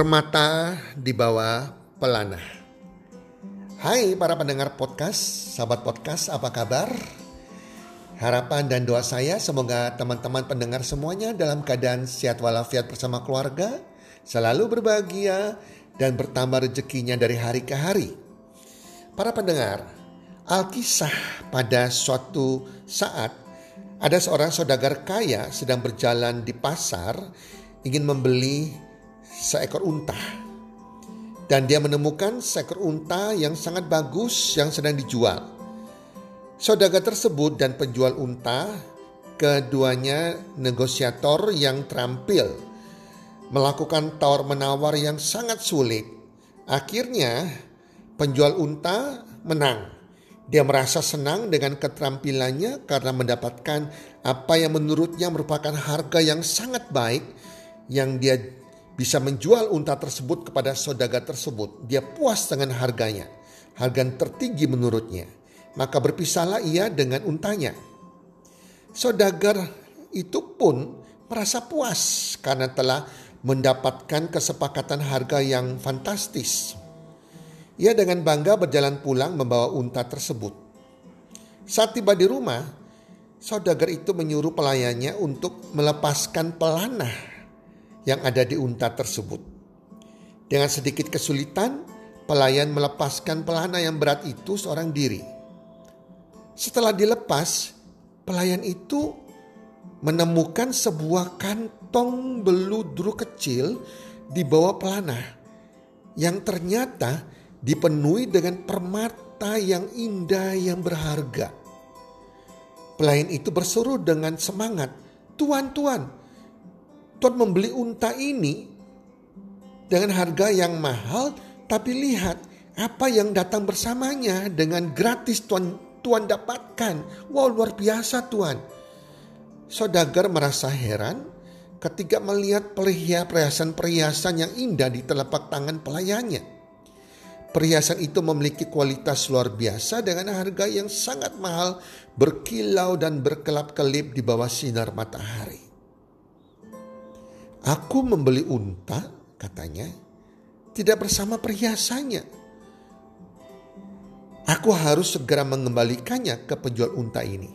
Permata di bawah pelana. Hai para pendengar podcast, sahabat podcast, apa kabar? Harapan dan doa saya semoga teman-teman pendengar semuanya dalam keadaan sehat walafiat bersama keluarga, selalu berbahagia dan bertambah rezekinya dari hari ke hari. Para pendengar, Alkisah pada suatu saat ada seorang saudagar kaya sedang berjalan di pasar ingin membeli seekor unta. Dan dia menemukan seekor unta yang sangat bagus yang sedang dijual. Saudagar tersebut dan penjual unta, keduanya negosiator yang terampil, melakukan tawar-menawar yang sangat sulit. Akhirnya, penjual unta menang. Dia merasa senang dengan keterampilannya karena mendapatkan apa yang menurutnya merupakan harga yang sangat baik yang dia bisa menjual unta tersebut kepada saudagar tersebut. Dia puas dengan harganya, harga tertinggi menurutnya. Maka berpisahlah ia dengan untanya. Saudagar itu pun merasa puas karena telah mendapatkan kesepakatan harga yang fantastis. Ia dengan bangga berjalan pulang membawa unta tersebut. Saat tiba di rumah, saudagar itu menyuruh pelayannya untuk melepaskan pelanah yang ada di unta tersebut. Dengan sedikit kesulitan, pelayan melepaskan pelana yang berat itu seorang diri. Setelah dilepas, pelayan itu menemukan sebuah kantong beludru kecil di bawah pelana yang ternyata dipenuhi dengan permata yang indah yang berharga. Pelayan itu berseru dengan semangat, "Tuan, tuan, Tuhan membeli unta ini dengan harga yang mahal, tapi lihat apa yang datang bersamanya dengan gratis Tuhan Tuhan dapatkan. Wow luar biasa Tuhan. Saudagar merasa heran ketika melihat perhiasan-perhiasan yang indah di telapak tangan pelayannya. Perhiasan itu memiliki kualitas luar biasa dengan harga yang sangat mahal, berkilau dan berkelap-kelip di bawah sinar matahari. Aku membeli unta, katanya, tidak bersama perhiasannya. Aku harus segera mengembalikannya ke penjual unta ini.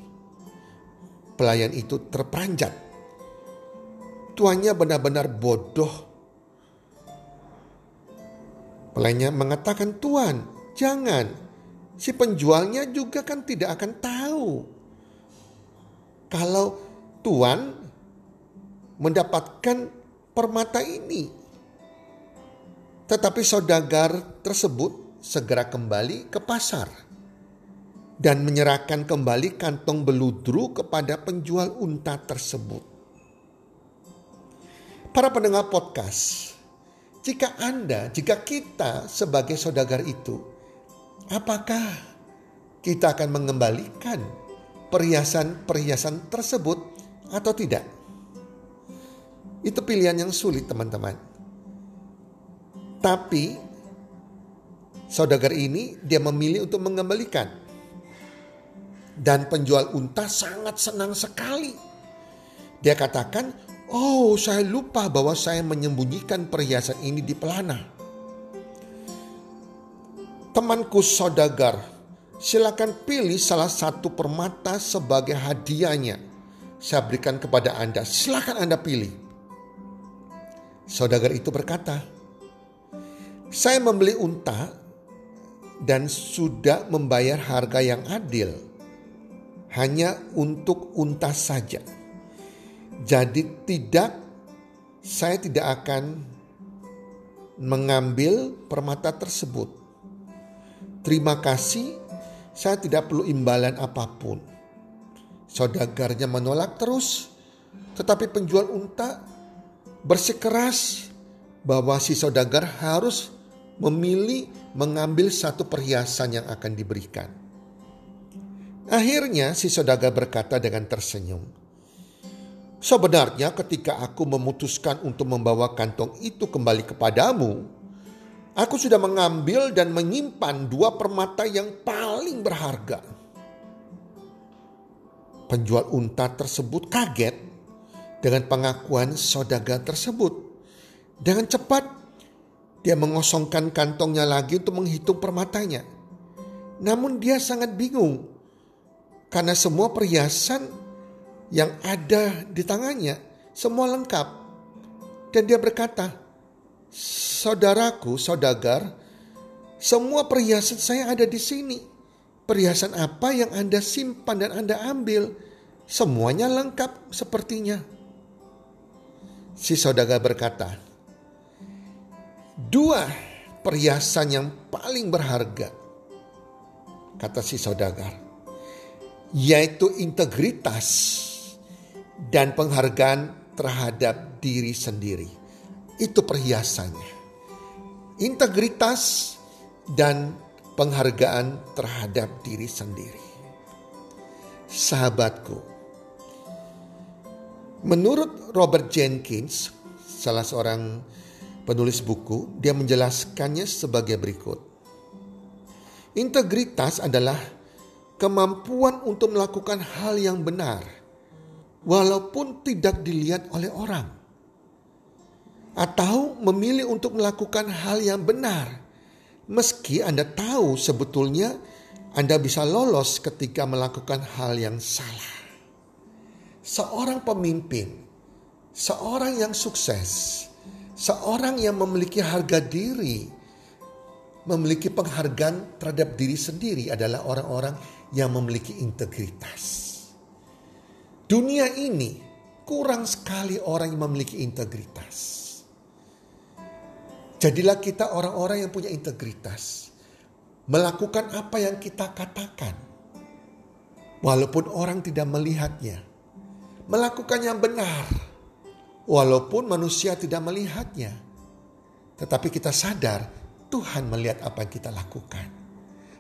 Pelayan itu terperanjat. Tuannya benar-benar bodoh. Pelayannya mengatakan, Tuan, jangan. Si penjualnya juga kan tidak akan tahu. Kalau Tuan mendapatkan permata ini. Tetapi saudagar tersebut segera kembali ke pasar dan menyerahkan kembali kantong beludru kepada penjual unta tersebut. Para pendengar podcast, jika Anda, jika kita sebagai saudagar itu, apakah kita akan mengembalikan perhiasan-perhiasan tersebut atau tidak? Itu pilihan yang sulit teman-teman. Tapi saudagar ini dia memilih untuk mengembalikan. Dan penjual unta sangat senang sekali. Dia katakan, oh saya lupa bahwa saya menyembunyikan perhiasan ini di pelana. Temanku saudagar, silakan pilih salah satu permata sebagai hadiahnya saya berikan kepada Anda. Silakan Anda pilih. Saudagar itu berkata, saya membeli unta dan sudah membayar harga yang adil hanya untuk unta saja. Jadi tidak saya tidak akan mengambil permata tersebut. Terima kasih, saya tidak perlu imbalan apa pun. Saudagarnya menolak terus, tetapi penjual unta bersikeras bahwa si saudagar harus memilih mengambil satu perhiasan yang akan diberikan. Akhirnya si saudagar berkata dengan tersenyum, Sebenarnya ketika aku memutuskan untuk membawa kantong itu kembali kepadamu, aku sudah mengambil dan menyimpan dua permata yang paling berharga Penjual unta tersebut kaget dengan pengakuan saudagar tersebut. Dengan cepat dia mengosongkan kantongnya lagi untuk menghitung permatanya. Namun dia sangat bingung karena semua perhiasan yang ada di tangannya semua lengkap. Dan dia berkata, "Saudaraku, saudagar, semua perhiasan saya ada di sini." Perhiasan apa yang Anda simpan dan Anda ambil? Semuanya lengkap sepertinya. Si saudagar berkata, dua perhiasan yang paling berharga, kata si saudagar, yaitu integritas dan penghargaan terhadap diri sendiri. Itu perhiasannya. Integritas dan penghargaan terhadap diri sendiri. Sahabatku, menurut Robert Jenkins, salah seorang penulis buku, dia menjelaskannya sebagai berikut. Integritas adalah kemampuan untuk melakukan hal yang benar, walaupun tidak dilihat oleh orang, atau memilih untuk melakukan hal yang benar Meski Anda tahu sebetulnya Anda bisa lolos ketika melakukan hal yang salah. Seorang pemimpin, seorang yang sukses, seorang yang memiliki harga diri, memiliki penghargaan terhadap diri sendiri adalah orang-orang yang memiliki integritas. Dunia ini kurang sekali orang yang memiliki integritas. Jadilah kita orang-orang yang punya integritas. Melakukan apa yang kita katakan. Walaupun orang tidak melihatnya. Melakukan yang benar. Walaupun manusia tidak melihatnya. Tetapi kita sadar Tuhan melihat apa yang kita lakukan.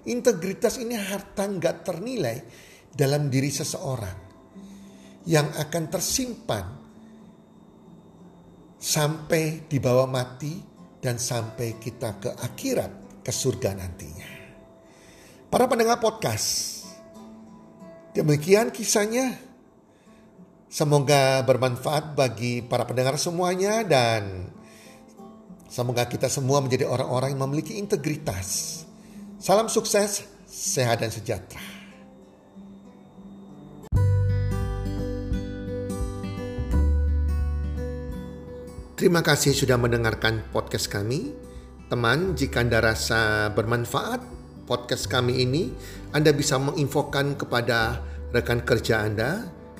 Integritas ini harta nggak ternilai dalam diri seseorang. Yang akan tersimpan sampai di bawah mati dan sampai kita ke akhirat, ke surga nantinya. Para pendengar podcast, demikian kisahnya. Semoga bermanfaat bagi para pendengar semuanya dan semoga kita semua menjadi orang-orang yang memiliki integritas. Salam sukses, sehat dan sejahtera. Terima kasih sudah mendengarkan podcast kami. Teman, jika Anda rasa bermanfaat podcast kami ini, Anda bisa menginfokan kepada rekan kerja Anda,